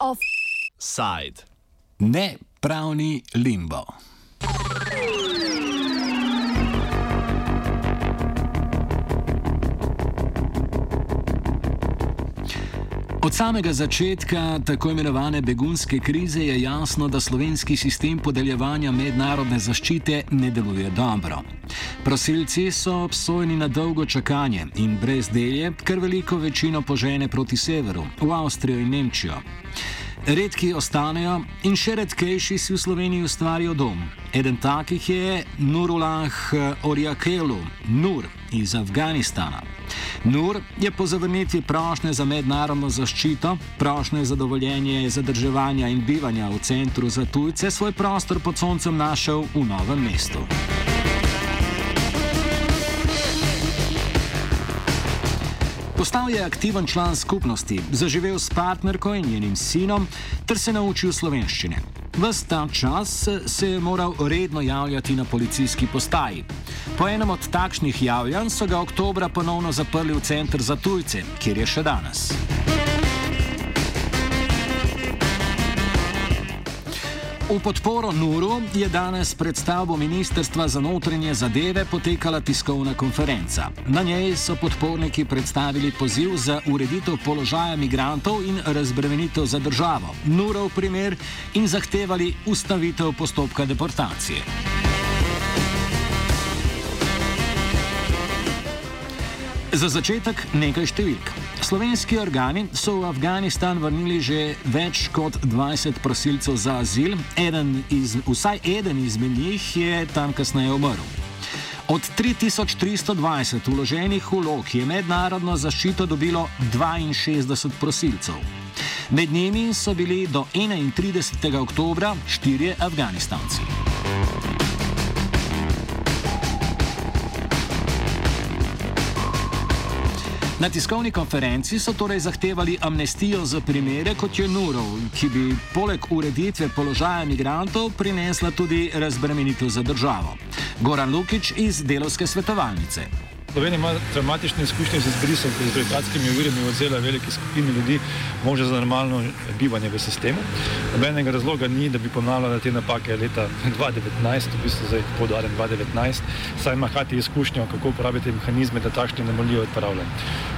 Offside. Ne pravni limbo. Od samega začetka tako imenovane begunske krize je jasno, da slovenski sistem podeljevanja mednarodne zaščite ne deluje dobro. Prosilci so obsojeni na dolgo čakanje in brez delje, ker veliko večino požene proti severu, v Avstrijo in Nemčijo. Redki ostanejo in še redkejši si v Sloveniji ustvarijo dom. Eden takih je Nurullah Orjakelu, Nur iz Afganistana. Nur je po zavrnitvi prošnje za mednarodno zaščito, prošnje za dovoljenje zadrževanja in bivanja v centru za tujce svoj prostor pod soncem našel v novem mestu. Postal je aktiven član skupnosti, zaživel s partnerko in njenim sinom, ter se naučil slovenščine. Ves ta čas se je moral redno javljati na policijski postaji. Po enem od takšnih javljanj so ga oktobra ponovno zaprli v center za tujce, kjer je še danes. V podporo Nuru je danes pred stavbo Ministrstva za notranje zadeve potekala tiskovna konferenca. Na njej so podporniki predstavili poziv za ureditev položaja migrantov in razbremenitev za državo, Nurov primer in zahtevali ustavitev postopka deportacije. Za začetek nekaj številk. Slovenski organi so v Afganistan vrnili že več kot 20 prosilcev za azil, eden iz, vsaj eden izmed njih je tam kasneje umrl. Od 3320 uloženih vlog je mednarodno zaščito dobilo 62 prosilcev. Med njimi so bili do 31. oktobra štirje Afganistanci. Na tiskovni konferenci so torej zahtevali amnestijo za primere kot je Nurov, ki bi poleg ureditve položaja migrantov prinesla tudi razbremenitev za državo. Goran Lukič iz Delovske svetovalnice. Slovenija ima dramatične izkušnje z izbrisom, ki je z birokratskimi uvirami odzela veliki skupini ljudi možnost za normalno bivanje v sistemu. Nobenega razloga ni, da bi ponavljala te napake leta 2019, v bistvu zdaj podarjam 2019, saj ima hati izkušnjo, kako uporabiti mehanizme, da takšne anomalijo odpravlja.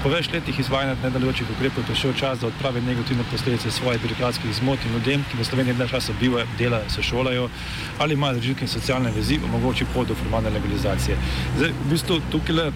Po več letih izvajanja nedelujočih ukrepov je prišel čas, da odpravi negativne posledice svojih birokratskih zmot in ljudem, ki v Sloveniji dlje časa bivajo, delajo, se šolajo ali imajo družinske in socialne vezi, omogoči pot do formalne legalizacije. Zdaj, v bistvu tukaj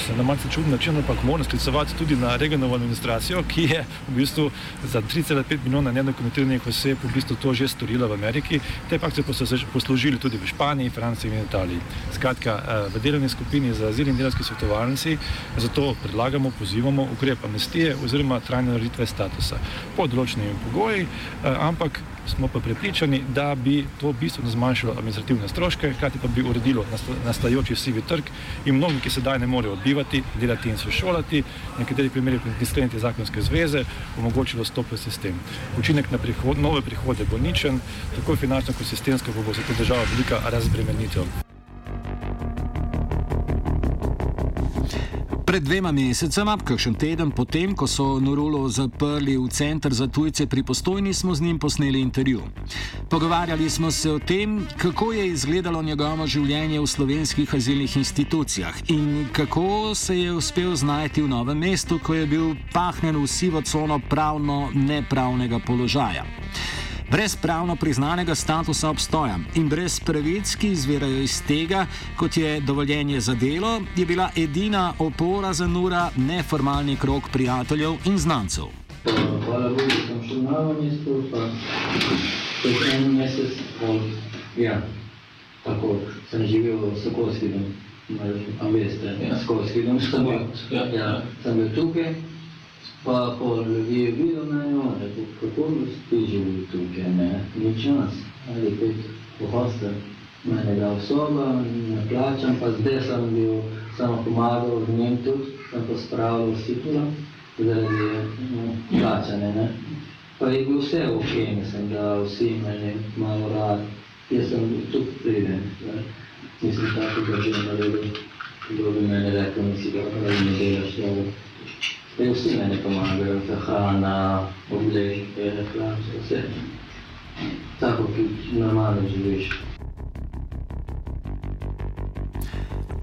se na malce čudni način, ampak moram sklicovati tudi na regionalno administracijo, ki je v bistvu za 3,5 milijona nedokumentiranih oseb v bistvu to že storila v Ameriki. Te pakce pa so se poslužili tudi v Španiji, Franciji in Italiji. Skratka, eh, v delovni skupini za azil in delovski svetovalnici zato predlagamo, pozivamo ukrep amnestije oziroma trajne nareditve statusa pod določenimi pogoji, eh, ampak smo pa prepričani, da bi to bistveno zmanjšalo administrativne stroške, hkrati pa bi uredilo nastajajoči sivi trg in mnogi, ki sedaj ne morejo odbivati, delati in se šolati, v nekaterih primerih tudi skleniti zakonske zveze, omogočilo stop v sistem. Učinek na prihod, nove prihode bo ničen, tako finančno kot sistemsko bo za to državo velika razbremenitev. Pred dvema mesecema, kakšen teden potem, ko so Nurulo zaprli v center za tujce pri postojni, smo z njim posneli intervju. Pogovarjali smo se o tem, kako je izgledalo njegovo življenje v slovenskih azilnih institucijah in kako se je uspel znajti v novem mestu, ko je bil pahnjen v sivo cono pravno nepravnega položaja. Brez pravno priznanega statusa obstoja in brez pravic, ki izvirajo iz tega, kot je dovoljenje za delo, je bila edina opora za Nura neformalni krok prijateljev in znancev. Hvala Bogu, da sem šel na novo mesto, pa še en mesec, pol, ja, tako sem živel v Sokolski dom, a veste, ja. Sokolski dom, sem bil, ja, ja, sem bil tukaj, pa pol ljudi je videl na njo, rekel, kako ti živi tukaj, ne, nič nas, ali pet po hostel, mene dal soba, ne plačam, pa zdaj sem bil, samo pomagal v njem tudi, sem pa spravil situla, zaradi no, plačane, ne. Pa je bil vse ok, mislim, da vsi meni malo rad, jaz sem tudi priden, ne. mislim, da že naredil. kdo bi meni rekel, nisi ga pravi, ne delaš dobro. Zdaj vsi meni pomagajo, za hrana, obleke, reklame, vse. Tako, ki normalno živiš.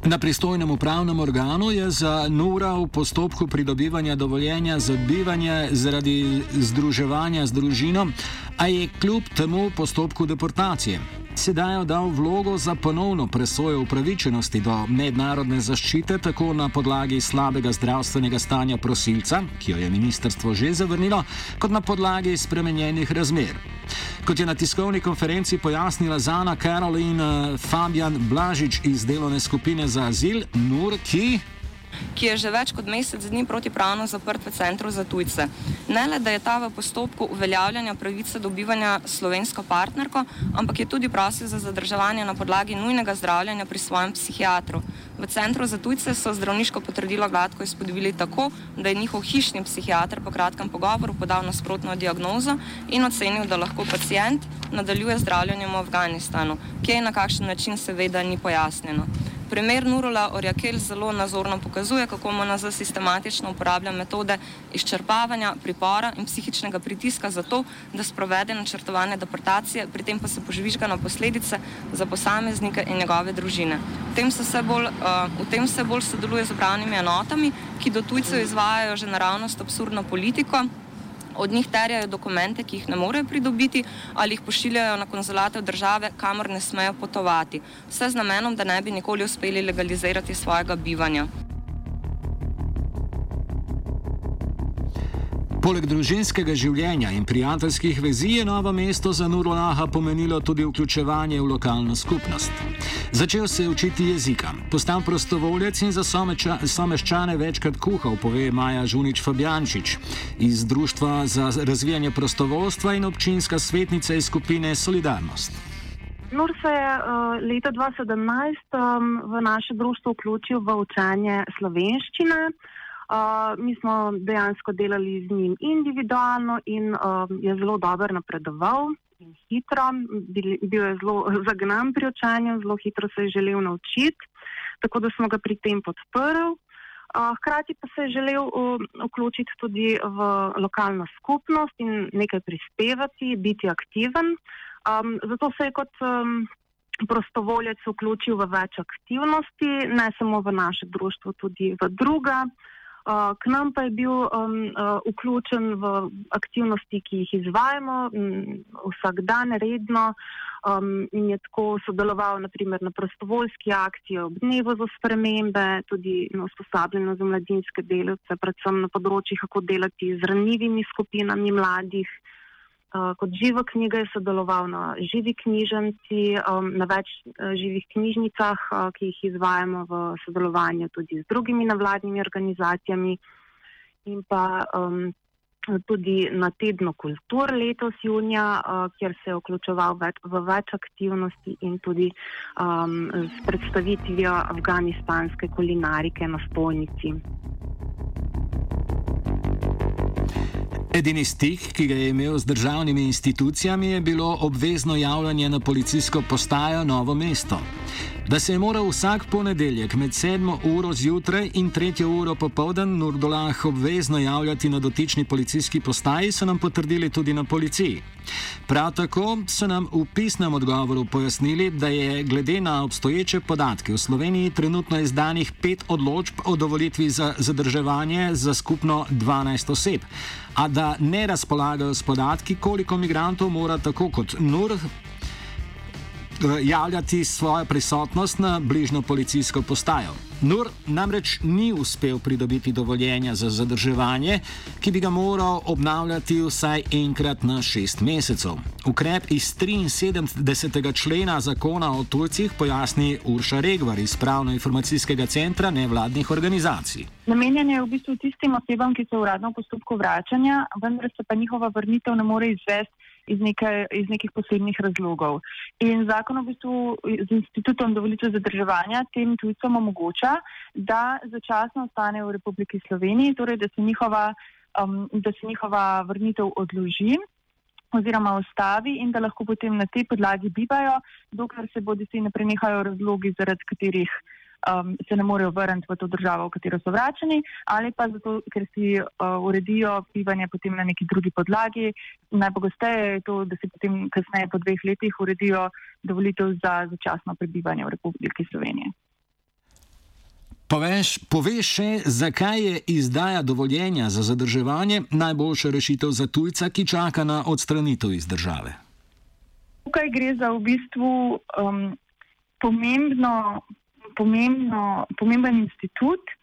Na pristojnem upravnem organu je za Nura v postopku pridobivanja dovoljenja za bivanje zaradi združevanja z družino, a je kljub temu postopku deportacije sedaj dal vlogo za ponovno presojo upravičenosti do mednarodne zaščite, tako na podlagi slabega zdravstvenega stanja prosilca, ki jo je ministrstvo že zavrnilo, kot na podlagi spremenjenih razmer. Kot je na tiskovni konferenci pojasnila Zana Karolina Fabian Blažič iz delovne skupine za azil, Nur, ki ki je že več kot mesec dni protipravno zaprt v centru za tujce. Ne le, da je ta v postopku uveljavljanja pravice dobivanja slovensko partnerko, ampak je tudi prosil za zadrževanje na podlagi nujnega zdravljenja pri svojem psihiatru. V centru za tujce so zdravniško potrdilo gladko izpodbili tako, da je njihov hišni psihiater po kratkem pogovoru podal nasprotno diagnozo in ocenil, da lahko pacijent nadaljuje zdravljenjem v Afganistanu, kje in na kakšen način seveda ni pojasnjeno. Primer Nurola Orjakel zelo nazorno pokazuje, kako MNZ sistematično uporablja metode izčrpavanja, pripora in psihičnega pritiska za to, da sprovede načrtovane deportacije, pri tem pa se požvižga na posledice za posameznike in njegove družine. V tem se bolj, uh, v tem se bolj sodeluje z upravnimi enotami, ki do tujcev izvajajo že naravnost absurdno politiko od njih terjajo dokumente, ki jih ne morejo pridobiti, ali jih pošiljajo na konzulate v države, kamor ne smejo potovati. Vse z namenom, da ne bi nikoli uspeli legalizirati svojega bivanja. Poleg družinskega življenja in prijateljskih vezi je novo mesto za Nurolaha pomenilo tudi vključevanje v lokalno skupnost. Začel se je učiti jezika, postal prostovoljec in za someščane večkrat kuhal, pove Maja Žunič Fabjančič iz Društva za razvijanje prostovoljstva in občinska svetnica iz skupine Solidarnost. Nur se je uh, leta 2017 um, v naše društvo vključil v učenje slovenščine. Uh, mi smo dejansko delali z njim individualno in uh, je zelo dobro napredoval in hitro. Bil, bil je zelo zagnan pri učenju, zelo hitro se je želel naučiti, tako da smo ga pri tem podprli. Uh, hkrati pa se je želel uh, vključiti tudi v lokalno skupnost in nekaj prispevati, biti aktiven. Um, zato se je kot um, prostovoljec vključil v več aktivnosti, ne samo v naše društvo, tudi v druga. K nam pa je bil um, uh, vključen v aktivnosti, ki jih izvajamo um, vsak dan, redno. Um, in je tako sodeloval naprimer, na prostovoljski akciji ob dnevu za spremembe, tudi na usposabljanju za mladinske delavce, predvsem na področjih, kako delati z ranljivimi skupinami mladih. Kot živa knjiga je sodeloval na živi knjižnici, um, na več uh, živih knjižnicah, ki jih izvajamo v sodelovanju tudi z drugimi navladnimi organizacijami. In pa um, tudi na tednu kultur letos junija, uh, kjer se je vključeval več, v več aktivnosti in tudi um, s predstavitvijo afganistanske kulinarike na spolnici. Edini stik, ki ga je imel z državnimi institucijami, je bilo obvezno javljanje na policijsko postajo Novo mesto. Da se je moral vsak ponedeljek med 7. uro zjutraj in 3. uro popoldan Nurdolah obvezno javljati na dotični policijski postaji, so nam potrdili tudi na policiji. Prav tako so nam v pisnem odgovoru pojasnili, da je glede na obstoječe podatke v Sloveniji trenutno izdanih pet odločb o dovolitvi za zadrževanje za skupno 12 oseb, a da ne razpolagajo s podatki, koliko migrantov mora tako kot Nur Eh, javljati svojo prisotnost na bližnjo policijsko postajo. Nur namreč ni uspel pridobiti dovoljenja za zadrževanje, ki bi ga moral obnavljati vsaj enkrat na šest mesecev. Ukrep iz 73. člena zakona o tujcih pojasni Urša Regvar iz Pravno-informacijskega centra nevladnih organizacij. Namenjen je v bistvu tistim osebam, ki so v uradnem postopku vračanja, vendar se pa njihova vrnitev ne more izvesti iz, nekaj, iz nekih posebnih razlogov. In zakon v bistvu z institutom dovolitve zadrževanja tem tujcem omogoča, da začasno ostanejo v Republiki Sloveniji, torej da se njihova, um, da se njihova vrnitev odloži oziroma ustavi in da lahko potem na tej podlagi bivajo, dokler se bodi si ne prenehajo razlogi, zaradi katerih um, se ne morejo vrniti v to državo, v katero so vračeni, ali pa zato, ker si uh, uredijo bivanje potem na neki drugi podlagi. Najpogosteje je to, da si potem kasneje po dveh letih uredijo dovolitev za začasno prebivanje v Republiki Sloveniji. Poveš, poveš še, zakaj je izdaja dovoljenja za zadrževanje najboljša rešitev za tujca, ki čaka na odstranitev iz države? Tukaj gre za v bistvu um, pomembno, pomembno, pomemben institut,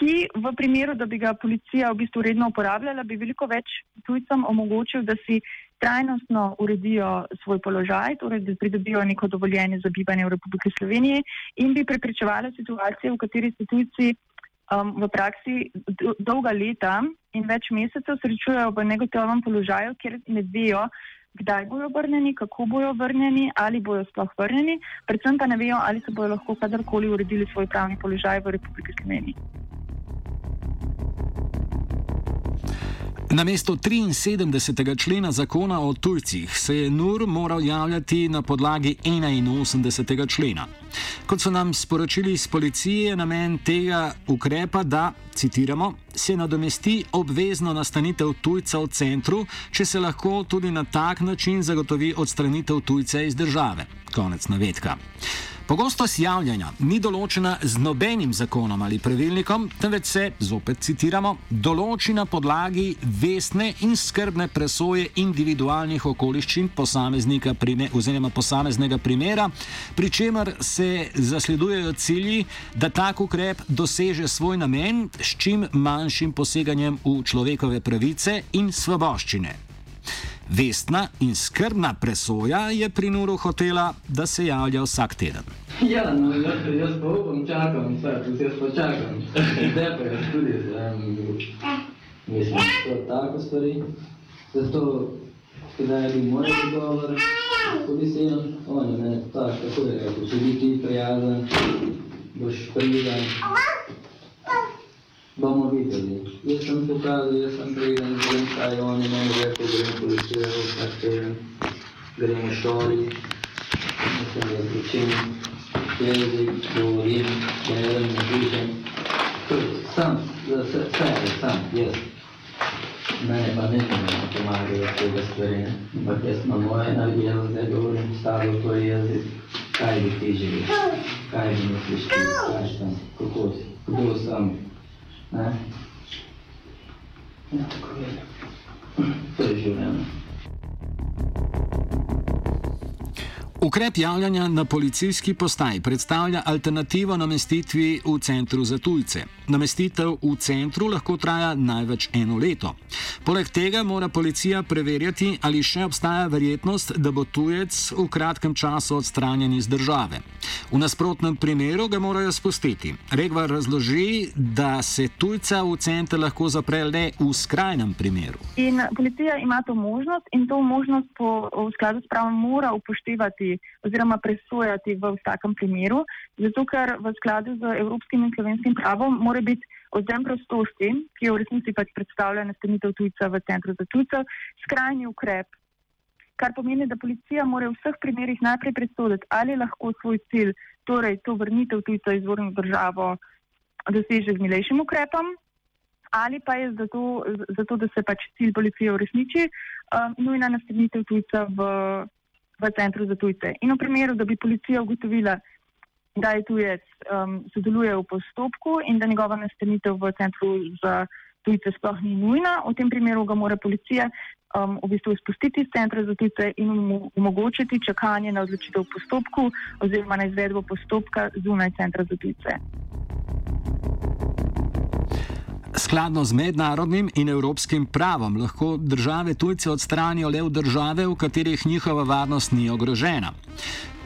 ki v primeru, da bi ga policija v bistvu redno uporabljala, bi veliko več tujcem omogočil, da si trajnostno uredijo svoj položaj, torej da pridobijo neko dovoljenje za bivanje v Republiki Sloveniji in bi preprečevali situacije, v kateri se tujci um, v praksi dolga leta in več mesecev srečujejo v negotovem položaju, kjer ne vejo, kdaj bojo vrnjeni, kako bojo vrnjeni, ali bojo sploh vrnjeni, predvsem pa ne vejo, ali se bojo lahko kadarkoli uredili svoj pravni položaj v Republiki Sloveniji. Na mesto 73. člena zakona o tujcih se je NUR moral javljati na podlagi 81. člena. Kot so nam sporočili iz policije, je namen tega ukrepa, da, citiramo, se nadomesti obvezno nastanitev tujca v centru, če se lahko tudi na tak način zagotovi odstranitev tujca iz države. Konec navedka. Pogostost javljanja ni določena z nobenim zakonom ali pravilnikom, temveč se, zopet citiramo, določi na podlagi vestne in skrbne presoje individualnih okoliščin posameznika oziroma posameznega primera, pri čemer se zasledujejo cilji, da tak ukrep doseže svoj namen s čim manjšim poseganjem v človekove pravice in svoboščine. Vestna in skrbna presoja je pri Nuru hotela, da se javlja vsak teden. Ja, no, jaz, jaz pa upam, čakam, vse, pa čakam. Zdaj pa jaz tudi, mislim, da so tako stvari. Zato, kdaj bi moral dogovor, ko bi se jim, on je meni tako, tako je če bi ti prijazen, boš priden bomo videli. Jaz sem pokazal, jaz sem preden, grem kaj oni meni rekel, grem policijo, vsak teden, grem v šoli, mislim, da zvučim jezik, govorim, berem, napišem. Sam, za sebe, sam, jaz. Mene pa ne pomagajo tega stvari, ampak jaz na moje naredil, zdaj govorim staro to jezik, kaj bi ti živel, kaj bi misliš ti, kaj tam, kako si, kdo sem. Ne? Ja, tako je. To je življenje. Ukrep javljanja na policijski postaji predstavlja alternativo namestitvi v centru za tujce. Namestitev v centru lahko traja največ eno leto. Poleg tega mora policija preverjati, ali še obstaja verjetnost, da bo tujec v kratkem času odstranjen iz države. V nasprotnem primeru ga morajo spustiti. Regvar razloži, da se tujca v center lahko zapre le v skrajnem primeru. In policija ima to možnost in to možnost po, v skladu s pravom mora upoštevati oziroma presojati v vsakem primeru, zato ker v skladu z evropskim in slovenskim pravom mora biti odzem prostosti, ki je v resnici pač predstavlja nastanitev tujca v centru za tujcev, skrajni ukrep. Kar pomeni, da policija mora v vseh primerih najprej presoditi, ali lahko svoj cilj, torej to vrnitev tujca izvorno državo, doseže z milejšim ukrepom, ali pa je zato, zato da se pač cilj policije uresniči, um, nujna nastanitev tujca v v centru za tujce. In v primeru, da bi policija ugotovila, da je tujec um, sodeluje v postopku in da njegova nastanitev v centru za tujce sploh ni nujna, v tem primeru ga mora policija um, v bistvu izpustiti iz centra za tujce in mu omogočiti čakanje na odločitev v postopku oziroma na izvedbo postopka zunaj centra za tujce. Skladno z mednarodnim in evropskim pravom lahko države tujce odstranijo le v države, v katerih njihova varnost ni ogrožena.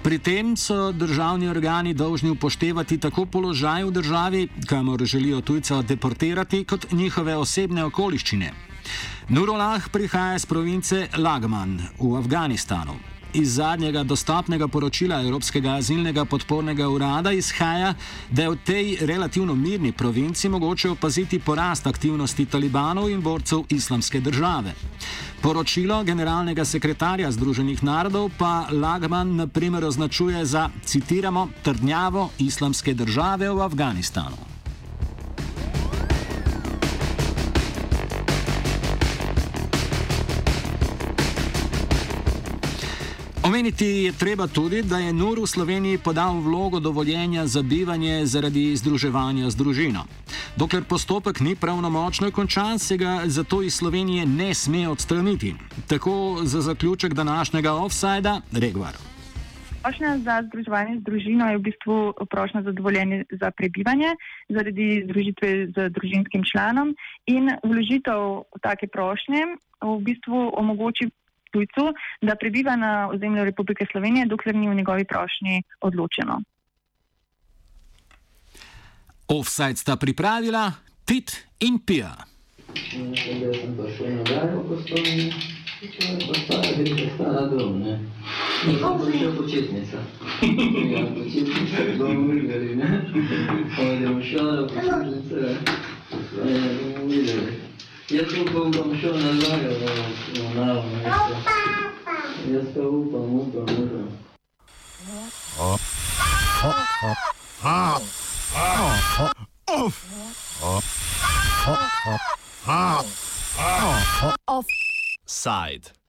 Pri tem so državni organi dolžni upoštevati tako položaj v državi, kamor želijo tujca deportirati, kot njihove osebne okoliščine. Nurolah prihaja iz province Lagman v Afganistanu. Iz zadnjega dostopnega poročila Evropskega azilnega podpornega urada izhaja, da je v tej relativno mirni provinci mogoče opaziti porast aktivnosti talibanov in borcev islamske države. Poročilo generalnega sekretarja Združenih narodov pa Lagman na primer označuje za, citiramo, trdnjavo islamske države v Afganistanu. Omeniti je treba tudi, da je Nur v Sloveniji podal vlogo dovoljenja za bivanje zaradi združevanja z družino. Dokler postopek ni pravnomočno končan, se ga zato iz Slovenije ne sme odstraniti. Tako za zaključek današnjega offsajda, Regvar. Prošnja za združevanje z družino je v bistvu prošnja za dovoljenje za prebivanje zaradi združitve z družinskim članom in vložitev take prošnje v bistvu omogoči tujcu, da prebiva na ozemlju Republike Slovenije, dokler ni v njegovi prošnji odločeno. Offside sta pripravila Tit in Pija. Jaz sem prišel na Gajo, ko so mi postavili, da sta na dom, ne. Pa prišel početnica. Ja, početnica, bomo videli, ne. Odemo šala, početnica, ja, bomo videli. Jaz upam, da bom šel nazaj v naravno mesto. Jaz pa upam, upam, upam. Offside.